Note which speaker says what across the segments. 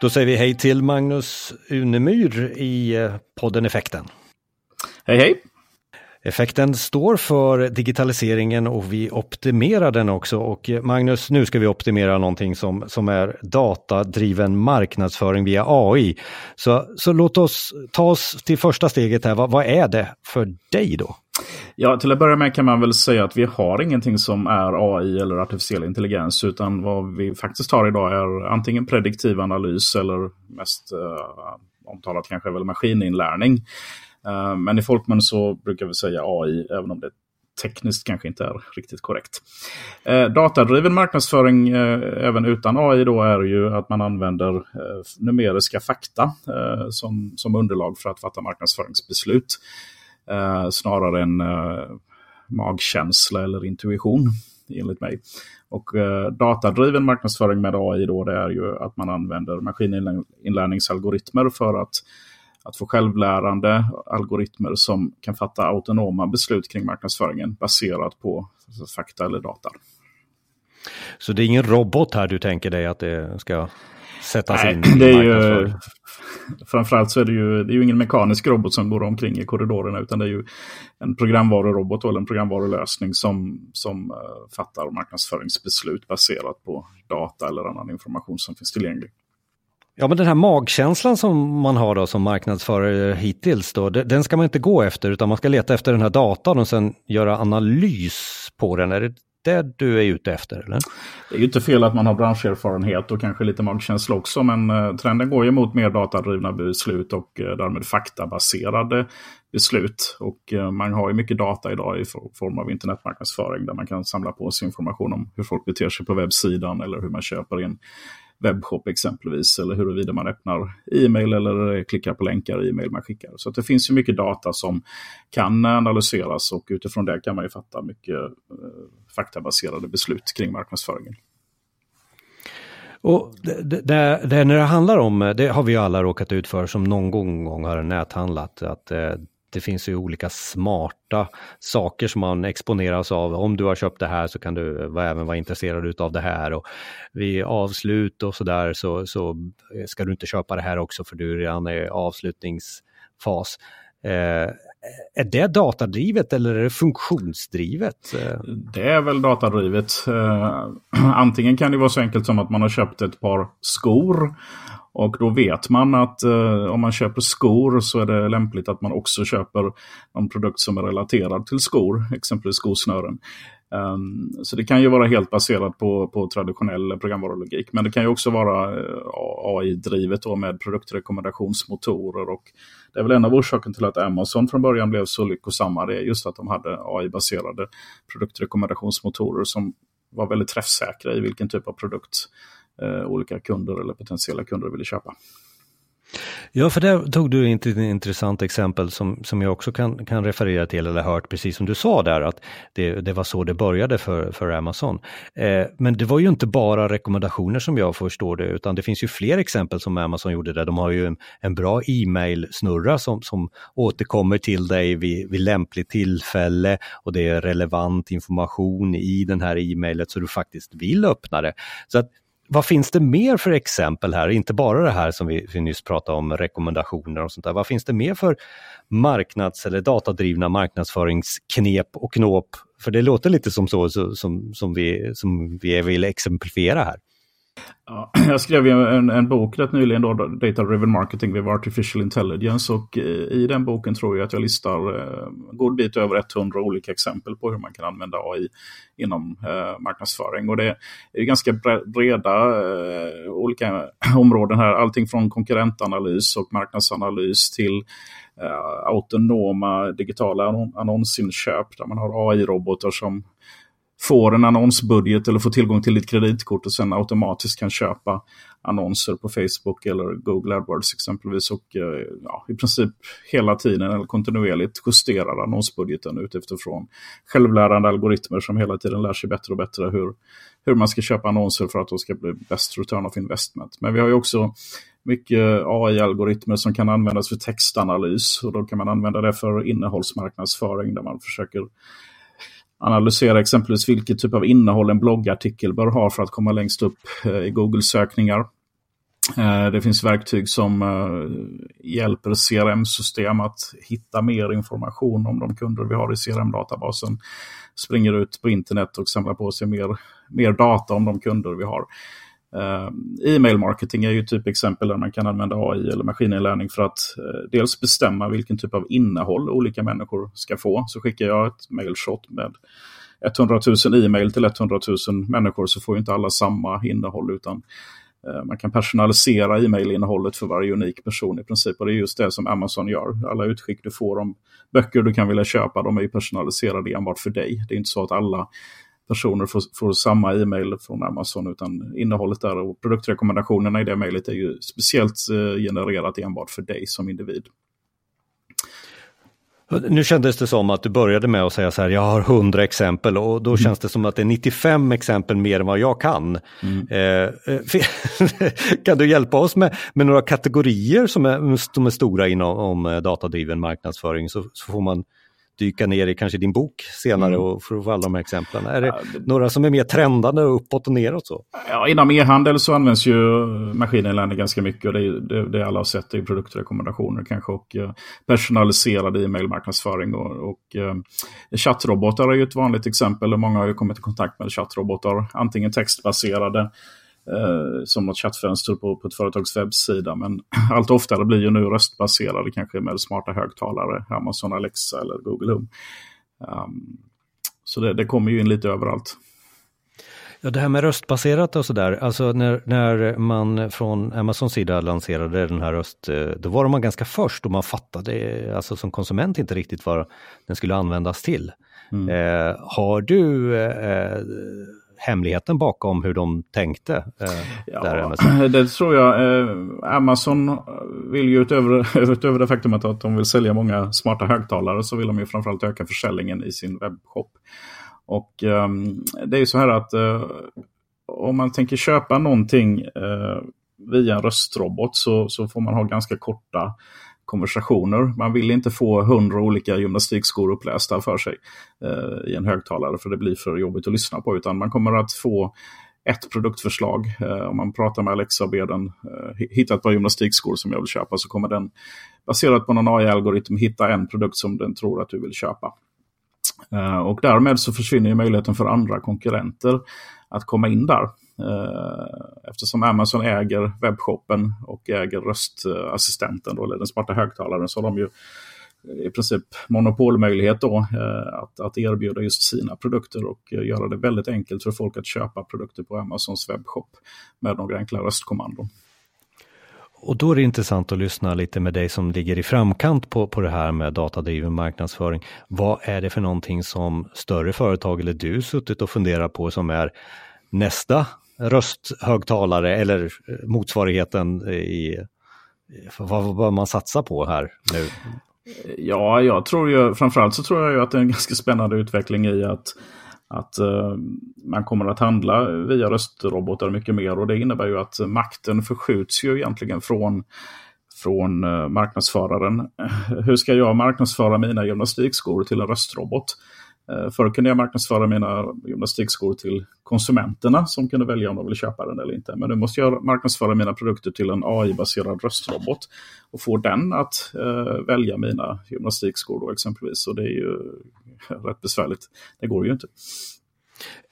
Speaker 1: Då säger vi hej till Magnus Unemyr i eh, podden Effekten.
Speaker 2: Hej hej!
Speaker 1: Effekten står för digitaliseringen och vi optimerar den också. Och eh, Magnus, nu ska vi optimera någonting som, som är datadriven marknadsföring via AI. Så, så låt oss ta oss till första steget här. Vad, vad är det för dig då?
Speaker 2: Ja, till att börja med kan man väl säga att vi har ingenting som är AI eller artificiell intelligens. Utan vad vi faktiskt har idag är antingen prediktiv analys eller mest eh, omtalat kanske väl maskininlärning. Eh, men i folkmun så brukar vi säga AI, även om det tekniskt kanske inte är riktigt korrekt. Eh, datadriven marknadsföring eh, även utan AI då är ju att man använder eh, numeriska fakta eh, som, som underlag för att fatta marknadsföringsbeslut. Eh, snarare än eh, magkänsla eller intuition enligt mig. Och eh, datadriven marknadsföring med AI då det är ju att man använder maskininlärningsalgoritmer för att, att få självlärande algoritmer som kan fatta autonoma beslut kring marknadsföringen baserat på alltså, fakta eller data.
Speaker 1: Så det är ingen robot här du tänker dig att det ska sättas
Speaker 2: Nej,
Speaker 1: in?
Speaker 2: Det är ju, framförallt så är det ju, det är ju ingen mekanisk robot som går omkring i korridorerna utan det är ju en programvarurobot eller en programvarulösning som, som uh, fattar marknadsföringsbeslut baserat på data eller annan information som finns tillgänglig.
Speaker 1: Ja, men den här magkänslan som man har då som marknadsförare hittills då, den ska man inte gå efter utan man ska leta efter den här datan och sen göra analys på den. Är det det du är ute efter? Eller?
Speaker 2: Det är ju inte fel att man har branscherfarenhet och kanske lite magkänsla också, men eh, trenden går ju mot mer datadrivna beslut och eh, därmed faktabaserade beslut. Och eh, man har ju mycket data idag i form av internetmarknadsföring där man kan samla på sig information om hur folk beter sig på webbsidan eller hur man köper in webbshop exempelvis. Eller huruvida man öppnar e-mail eller klickar på länkar i e-mail man skickar. Så det finns ju mycket data som kan analyseras och utifrån det kan man ju fatta mycket faktabaserade beslut kring marknadsföringen.
Speaker 1: Och det, det, det, när det handlar om, det har vi ju alla råkat ut för som någon gång har näthandlat, att eh, det finns ju olika smarta saker som man exponeras av. Om du har köpt det här så kan du även vara intresserad av det här. Och vid avslut och sådär så, så ska du inte köpa det här också för du är redan i avslutningsfas. Eh, är det datadrivet eller är det funktionsdrivet?
Speaker 2: Det är väl datadrivet. Eh, antingen kan det vara så enkelt som att man har köpt ett par skor och då vet man att eh, om man köper skor så är det lämpligt att man också köper en produkt som är relaterad till skor, exempelvis skosnören. Um, så det kan ju vara helt baserat på, på traditionell programvarulogik. Men det kan ju också vara eh, AI-drivet med produktrekommendationsmotorer. Och det är väl en av orsakerna till att Amazon från början blev så lyckosamma. Det är just att de hade AI-baserade produktrekommendationsmotorer som var väldigt träffsäkra i vilken typ av produkt uh, olika kunder eller potentiella kunder ville köpa.
Speaker 1: Ja, för där tog du ett intressant exempel som, som jag också kan, kan referera till eller hört, precis som du sa där, att det, det var så det började för, för Amazon. Eh, men det var ju inte bara rekommendationer som jag förstår det, utan det finns ju fler exempel som Amazon gjorde där. De har ju en, en bra e-mail-snurra som, som återkommer till dig vid, vid lämpligt tillfälle och det är relevant information i den här e-mailet så du faktiskt vill öppna det. Så att vad finns det mer för exempel här? Inte bara det här som vi, vi nyss pratade om, rekommendationer och sånt där. Vad finns det mer för marknads eller datadrivna marknadsföringsknep och knåp? För det låter lite som så, så som, som, vi, som vi vill exemplifiera här.
Speaker 2: Ja, jag skrev ju en, en bok rätt nyligen, då, Data Driven Marketing with Artificial Intelligence. Och eh, i den boken tror jag att jag listar eh, en god bit över 100 olika exempel på hur man kan använda AI inom eh, marknadsföring. Och det är ganska breda eh, olika områden här. Allting från konkurrentanalys och marknadsanalys till eh, autonoma digitala annonsinköp där man har AI-robotar som får en annonsbudget eller får tillgång till ditt kreditkort och sen automatiskt kan köpa annonser på Facebook eller Google AdWords exempelvis. Och eh, ja, i princip hela tiden eller kontinuerligt justerar annonsbudgeten utifrån självlärande algoritmer som hela tiden lär sig bättre och bättre hur, hur man ska köpa annonser för att de ska bli bäst return of investment. Men vi har ju också mycket AI-algoritmer som kan användas för textanalys och då kan man använda det för innehållsmarknadsföring där man försöker analysera exempelvis vilket typ av innehåll en bloggartikel bör ha för att komma längst upp eh, i Google-sökningar. Eh, det finns verktyg som eh, hjälper CRM-system att hitta mer information om de kunder vi har i CRM-databasen. Springer ut på internet och samlar på sig mer, mer data om de kunder vi har. Uh, E-mail marketing är ju typ exempel där man kan använda AI eller maskininlärning för att uh, dels bestämma vilken typ av innehåll olika människor ska få. Så skickar jag ett mailshot med 100 000 e-mail till 100 000 människor så får inte alla samma innehåll utan uh, man kan personalisera e-mailinnehållet för varje unik person i princip. Och det är just det som Amazon gör. Alla utskick du får om böcker du kan vilja köpa, de är ju personaliserade enbart för dig. Det är inte så att alla personer får, får samma e-mail från Amazon utan innehållet där och produktrekommendationerna i det mejlet är ju speciellt eh, genererat enbart för dig som individ.
Speaker 1: Nu kändes det som att du började med att säga så här, jag har 100 exempel och då mm. känns det som att det är 95 exempel mer än vad jag kan. Mm. Eh, eh kan du hjälpa oss med, med några kategorier som är, som är stora inom eh, datadriven marknadsföring så, så får man dyka ner i kanske din bok senare mm. och få alla de här exemplen? Är det ja, det... några som är mer trendande uppåt och neråt? Så?
Speaker 2: Ja, inom e-handel så används ju maskininlärning ganska mycket och det, är, det, det alla har sett i produktrekommendationer kanske och uh, personaliserad e-mailmarknadsföring och, och uh, chattrobotar är ju ett vanligt exempel och många har ju kommit i kontakt med chattrobotar, antingen textbaserade eh, som något chattfönster på, på ett företags webbsida. Men allt oftare blir ju nu röstbaserade, kanske med smarta högtalare, Amazon Alexa eller Google Home. Um, så det, det kommer ju in lite överallt.
Speaker 1: Ja, det här med röstbaserat och sådär, alltså när, när man från Amazons sida lanserade den här röst, eh, då var man ganska först och man fattade alltså som konsument inte riktigt vad den skulle användas till. Mm. Eh, har du eh, hemligheten bakom hur de tänkte? Eh,
Speaker 2: ja, där det tror jag. Eh, Amazon vill ju utöver, utöver det faktumet att de vill sälja många smarta högtalare så vill de ju framförallt öka försäljningen i sin webbshop. Och eh, det är ju så här att eh, om man tänker köpa någonting eh, via en röstrobot så, så får man ha ganska korta konversationer. Man vill inte få hundra olika gymnastikskor upplästa för sig eh, i en högtalare för det blir för jobbigt att lyssna på. Utan man kommer att få ett produktförslag. Eh, om man pratar med Alexa och ber den eh, hitta ett par gymnastikskor som jag vill köpa så kommer den baserat på någon AI-algoritm hitta en produkt som den tror att du vill köpa. Eh, och därmed så försvinner möjligheten för andra konkurrenter att komma in där. Eh, eftersom Amazon äger webbshoppen och äger röstassistenten, då, eller den smarta högtalaren, så har de ju i princip monopolmöjlighet då eh, att, att erbjuda just sina produkter och göra det väldigt enkelt för folk att köpa produkter på Amazons webbshop med några enkla röstkommandon.
Speaker 1: Och då är det intressant att lyssna lite med dig som ligger i framkant på, på det här med datadriven marknadsföring. Vad är det för någonting som större företag eller du suttit och funderat på som är nästa rösthögtalare eller eh, motsvarigheten i vad bör man satsa på här nu?
Speaker 2: Ja, jag tror ju framförallt så tror jag ju att det är en ganska spännande utveckling i att att uh, man kommer att handla via röstrobotar mycket mer och det innebär ju att makten förskjuts ju egentligen från, från uh, marknadsföraren. Hur ska jag marknadsföra mina gymnastikskor till en röstrobot? Uh, förr kunde jag marknadsföra mina gymnastikskor till konsumenterna som kunde välja om de vill köpa den eller inte. Men nu måste jag marknadsföra mina produkter till en AI-baserad röstrobot och få den att välja mina gymnastikskor då exempelvis. Och det är ju rätt besvärligt. Det går ju inte.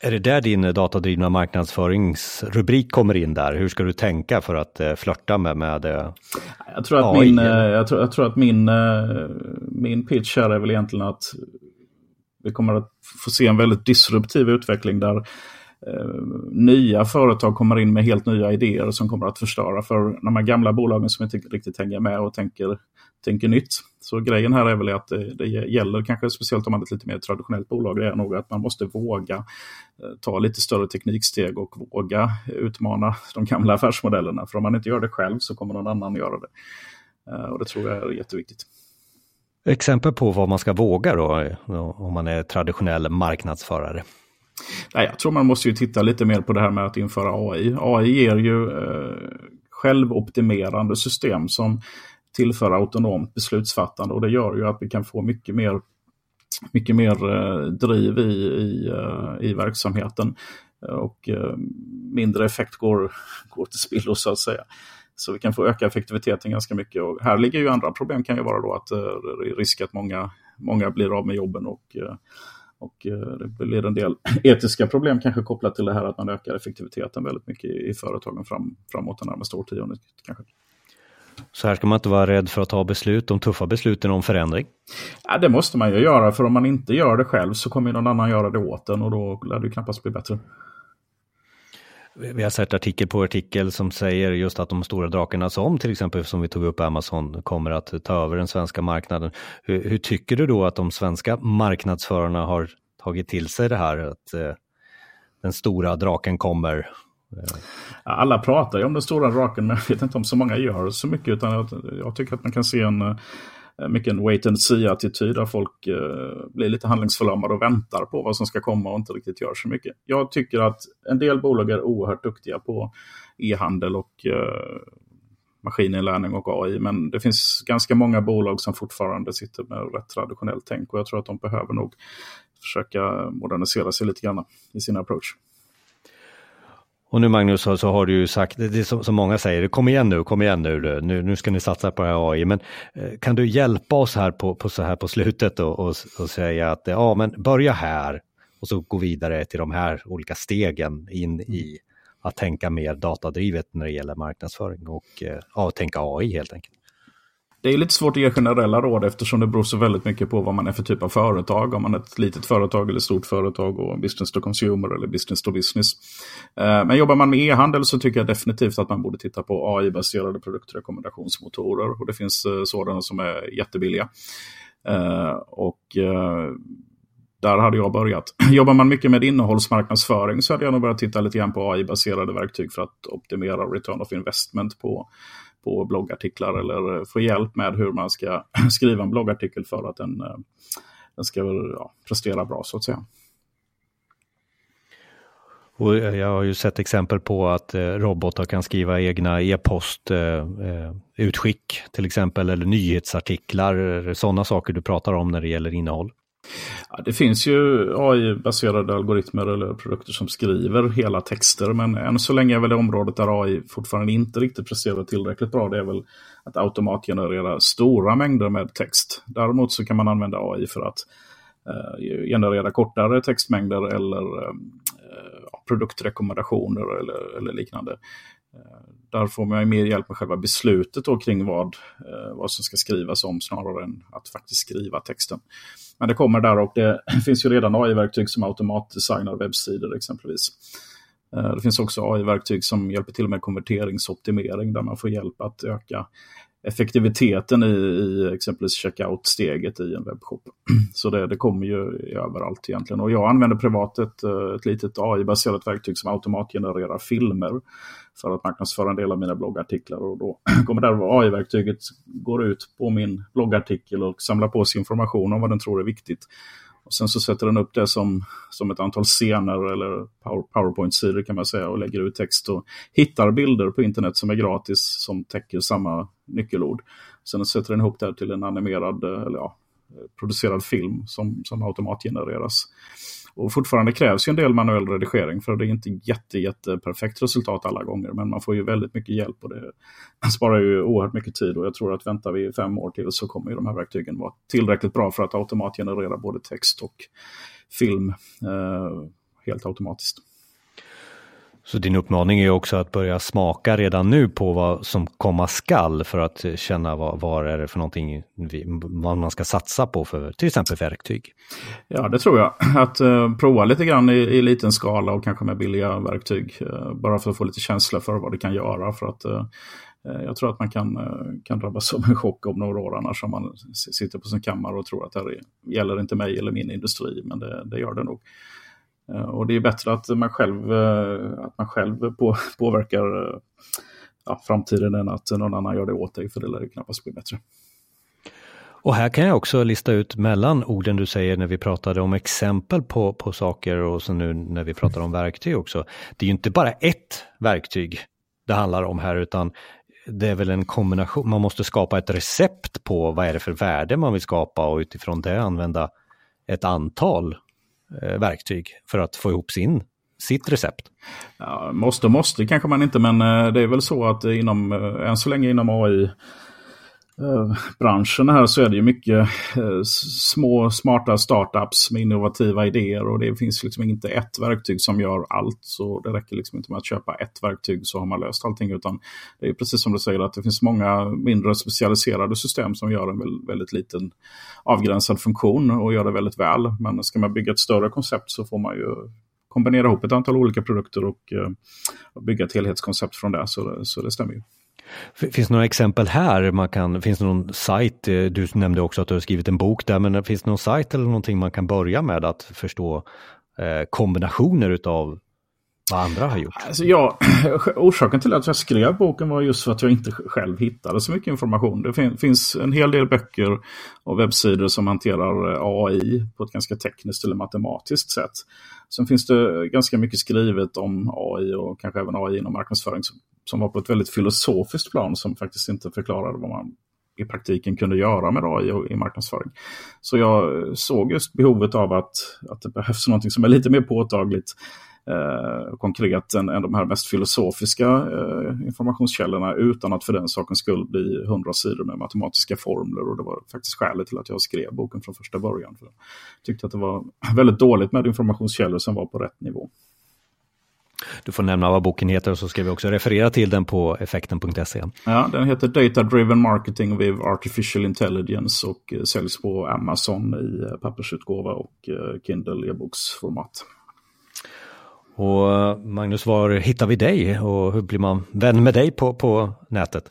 Speaker 1: Är det där din datadrivna marknadsföringsrubrik kommer in där? Hur ska du tänka för att eh, flörta med, med eh,
Speaker 2: jag tror att AI? Min, eh, jag, tror, jag tror att min, eh, min pitch här är väl egentligen att vi kommer att få se en väldigt disruptiv utveckling där eh, nya företag kommer in med helt nya idéer som kommer att förstöra för de här gamla bolagen som inte riktigt hänger med och tänker tänker nytt. Så grejen här är väl att det, det gäller, kanske speciellt om man är ett lite mer traditionellt bolag, det är nog att man måste våga eh, ta lite större tekniksteg och våga utmana de gamla affärsmodellerna. För om man inte gör det själv så kommer någon annan göra det. Eh, och det tror jag är jätteviktigt.
Speaker 1: Exempel på vad man ska våga då, om man är traditionell marknadsförare?
Speaker 2: Nej, jag tror man måste ju titta lite mer på det här med att införa AI. AI ger ju eh, självoptimerande system som tillför autonomt beslutsfattande och det gör ju att vi kan få mycket mer, mycket mer eh, driv i, i, eh, i verksamheten och eh, mindre effekt går, går till spillo så att säga. Så vi kan få öka effektiviteten ganska mycket. Och här ligger ju andra problem kan ju vara då att eh, risk att många, många blir av med jobben och eh, och eh, det blir en del etiska problem kanske kopplat till det här att man ökar effektiviteten väldigt mycket i företagen fram, framåt det närmaste årtiondet. Kanske.
Speaker 1: Så här ska man inte vara rädd för att ta beslut, de tuffa besluten om förändring?
Speaker 2: Ja, det måste man ju göra, för om man inte gör det själv så kommer någon annan göra det åt en och då lär det knappast bli bättre.
Speaker 1: Vi har sett artikel på artikel som säger just att de stora drakarna som till exempel som vi tog upp Amazon kommer att ta över den svenska marknaden. Hur, hur tycker du då att de svenska marknadsförarna har tagit till sig det här att eh, den stora draken kommer?
Speaker 2: Alla pratar ju om den stora draken men jag vet inte om så många gör så mycket utan jag, jag tycker att man kan se en Eh, Eh, mycket en wait and see-attityd där folk eh, blir lite handlingsförlamade och väntar på vad som ska komma och inte riktigt gör så mycket. Jag tycker att en del bolag är oerhört duktiga på e-handel och eh, maskininlärning och AI, men det finns ganska många bolag som fortfarande sitter med rätt traditionellt tänk och jag tror att de behöver nog försöka modernisera sig lite grann i sin approach.
Speaker 1: Och nu Magnus så, så har du ju sagt, det är som, som, många säger, kom igen nu, kom igen nu, nu, nu ska ni satsa på det här AI. Men eh, kan du hjälpa oss här på, på så här på slutet och, och, och, säga att ja, men börja här och så gå vidare till de här olika stegen in i att tänka mer datadrivet när det gäller marknadsföring och eh, ja, tänka AI helt enkelt.
Speaker 2: Det är lite svårt att ge generella råd eftersom det beror så väldigt mycket på vad man är för typ av företag. Om man är ett litet företag eller stort företag och business to consumer eller business to business. Eh, men jobbar man med e-handel så tycker jag definitivt att man borde titta på AI-baserade produktrekommendationsmotorer. Och det finns eh, sådana som är jättebilliga. Eh, och där hade jag börjat. Jobbar man mycket med innehållsmarknadsföring så hade jag nog börjat titta lite grann på AI-baserade verktyg för att optimera return of investment på på bloggartiklar eller få hjälp med hur man ska skriva en bloggartikel för att den, eh, den ska ja, prestera bra så att säga.
Speaker 1: Och eh, jag har ju sett exempel på att eh, robotar kan skriva egna e-post utskick till exempel eller nyhetsartiklar, sådana saker du pratar om när det gäller innehåll.
Speaker 2: Ja, det finns ju AI-baserade algoritmer eller produkter som skriver hela texter. Men än så länge är väl det området där AI fortfarande inte riktigt presterar tillräckligt bra. Det är väl att automatgenerera stora mängder med text. Däremot så kan man använda AI för att eh, generera kortare textmängder eller eh, produktrekommendationer eller, eller liknande. Eh, där får man mer hjälp med själva beslutet då kring vad, eh, vad som ska skrivas om snarare än att faktiskt skriva texten. Men det kommer där och det finns ju redan AI-verktyg som automatdesignar webbsidor exempelvis. Eh, det finns också AI-verktyg som hjälper till med konverteringsoptimering där man får hjälp att öka effektiviteten i, i exempelvis checkout-steget i en webbshop. Så det, det kommer ju överallt egentligen. Och jag använder privat ett, eh, ett litet AI-baserat verktyg som automatgenererar filmer för att marknadsföra en del av mina bloggartiklar. Och då kommer det här AI-verktyget går ut på min bloggartikel och samlar på sig information om vad den tror är viktigt. Och sen så sätter den upp det som, som ett antal scener eller powerpoint-sidor kan man säga och lägger ut text och hittar bilder på internet som är gratis som täcker samma nyckelord. Sen sätter den ihop det till en animerad eh, eller ja, eh, producerad film som, som automatgenereras. Och fortfarande krävs ju en del manuell redigering för det är inte jätte, jätte perfekt resultat alla gånger. Men man får ju väldigt mycket hjälp och det sparar ju oerhört mycket tid. Och jag tror att väntar vi fem år till så kommer ju de här verktygen vara tillräckligt bra för att automatgenerera både text och film eh, helt automatiskt.
Speaker 1: Så din uppmaning är också att börja smaka redan nu på vad som komma skall för att känna vad, vad är det för någonting vi, vad man ska satsa på för till exempel verktyg?
Speaker 2: Ja, det tror jag. Att uh, prova lite grann i, i, liten skala och kanske med billiga verktyg. Uh, bara för att få lite känsla för vad det kan göra. För att uh, jag tror att man kan, kan drabbas av en chock om några år annars om man sitter på sin kammare och tror att det här gäller inte mig eller min industri. Men det, det gör det nog. Eh, och det är bättre att man själv, eh, att man själv på, påverkar eh, ja, framtiden än att någon annan gör det åt dig, för det lär ju knappast bli bättre.
Speaker 1: Och här kan jag också lista ut mellan orden du säger när vi pratade om exempel på, på saker och så nu när vi pratar om verktyg också. Det är ju inte bara ett verktyg det handlar om här utan det är väl en kombination, man måste skapa ett recept på vad är det för värde man vill skapa och utifrån det använda ett antal Eh, verktyg för att få ihop sin sitt recept?
Speaker 2: Ja, måste måste kanske man inte, men eh, det är väl så att inom, eh, än så länge inom AI Eh, branschen här så är det ju mycket eh, små smarta startups med innovativa idéer och det finns liksom inte ett verktyg som gör allt. Så det räcker liksom inte med att köpa ett verktyg så har man löst allting utan det är precis som du säger att det finns många mindre specialiserade system som gör en väldigt liten avgränsad funktion och gör det väldigt väl. Men ska man bygga ett större koncept så får man ju kombinera ihop ett antal olika produkter och, eh, och bygga ett helhetskoncept från det. Så, så det stämmer ju.
Speaker 1: Finns det några exempel här? Man kan, finns det någon sajt? Eh, du nämnde också att du har skrivit en bok där, men eh, finns det någon sajt eller någonting man kan börja med att förstå eh, kombinationer utav vad andra har gjort?
Speaker 2: Alltså jag, orsaken till att jag skrev boken var just för att jag inte själv hittade så mycket information. Det finns en hel del böcker och webbsidor som hanterar AI på ett ganska tekniskt eller matematiskt sätt. Sen finns det ganska mycket skrivet om AI och kanske även AI inom marknadsföring som, var på ett väldigt filosofiskt plan som faktiskt inte förklarade vad man i praktiken kunde göra med AI i marknadsföring. Så jag såg just behovet av att, att det behövs något som är lite mer påtagligt eh, konkret än, än de här mest filosofiska eh, informationskällorna utan att för den sakens skull bli hundra sidor med matematiska formler. Och det var faktiskt skälet till att jag skrev boken från första början. För jag tyckte att det var väldigt dåligt med informationskällor som var på rätt nivå.
Speaker 1: Du får nämna vad boken heter och så ska vi också referera till den på effekten.se.
Speaker 2: Ja, den heter Data Driven Marketing with Artificial Intelligence och eh, säljs på Amazon i eh, pappersutgåva och eh, Kindle e-boksformat.
Speaker 1: Och Magnus, var hittar vi dig och hur blir man vän med dig på, på nätet?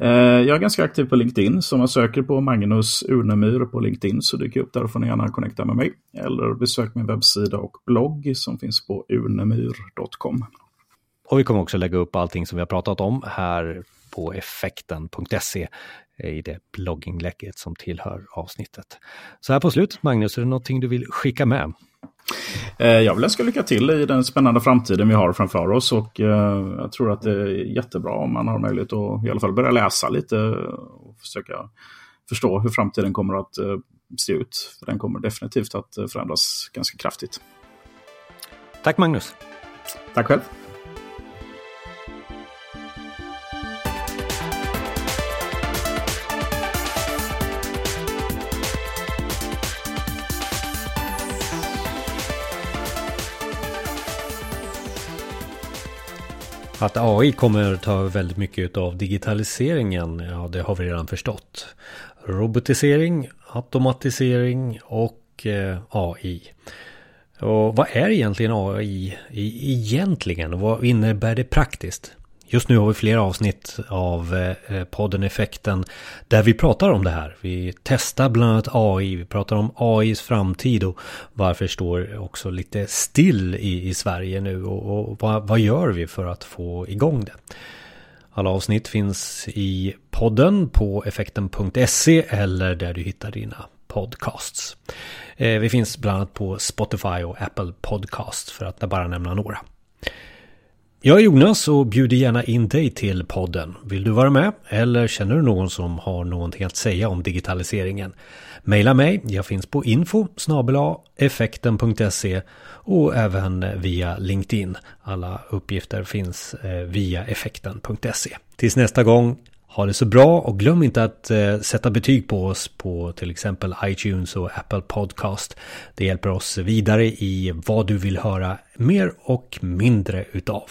Speaker 2: Eh, jag är ganska aktiv på LinkedIn, så man söker på Magnus Urnemyr på LinkedIn så dyker jag upp där och får ni gärna connecta med mig. Eller besök min webbsida och blogg som finns på urnemyr.com.
Speaker 1: Och vi kommer också lägga upp allting som vi har pratat om här på effekten.se i det blogginglägget som tillhör avsnittet. Så här på slutet, Magnus, är det någonting du vill skicka med?
Speaker 2: Eh, jag vill önska lycka till i den spännande framtiden vi har framför oss och eh, jag tror att det är jättebra om man har möjlighet att i alla fall börja läsa lite och försöka förstå hur framtiden kommer att eh, se ut. För den kommer definitivt att förändras ganska kraftigt.
Speaker 1: Tack Magnus!
Speaker 2: Tack själv!
Speaker 1: Att AI kommer ta väldigt mycket av digitaliseringen, ja det har vi redan förstått. Robotisering, automatisering och eh, AI. Och vad är egentligen AI egentligen och vad innebär det praktiskt? Just nu har vi flera avsnitt av eh, eh, podden Effekten där vi pratar om det här. Vi testar bland annat AI, vi pratar om AIs framtid och varför står också lite still i, i Sverige nu och, och vad, vad gör vi för att få igång det? Alla avsnitt finns i podden på effekten.se eller där du hittar dina podcasts. Eh, vi finns bland annat på Spotify och Apple Podcasts för att bara nämna några. Jag är Jonas och bjuder gärna in dig till podden. Vill du vara med? Eller känner du någon som har någonting att säga om digitaliseringen? Maila mig, jag finns på info effekten.se och även via LinkedIn. Alla uppgifter finns eh, via effekten.se. Tills nästa gång, ha det så bra och glöm inte att eh, sätta betyg på oss på till exempel iTunes och Apple Podcast. Det hjälper oss vidare i vad du vill höra mer och mindre utav.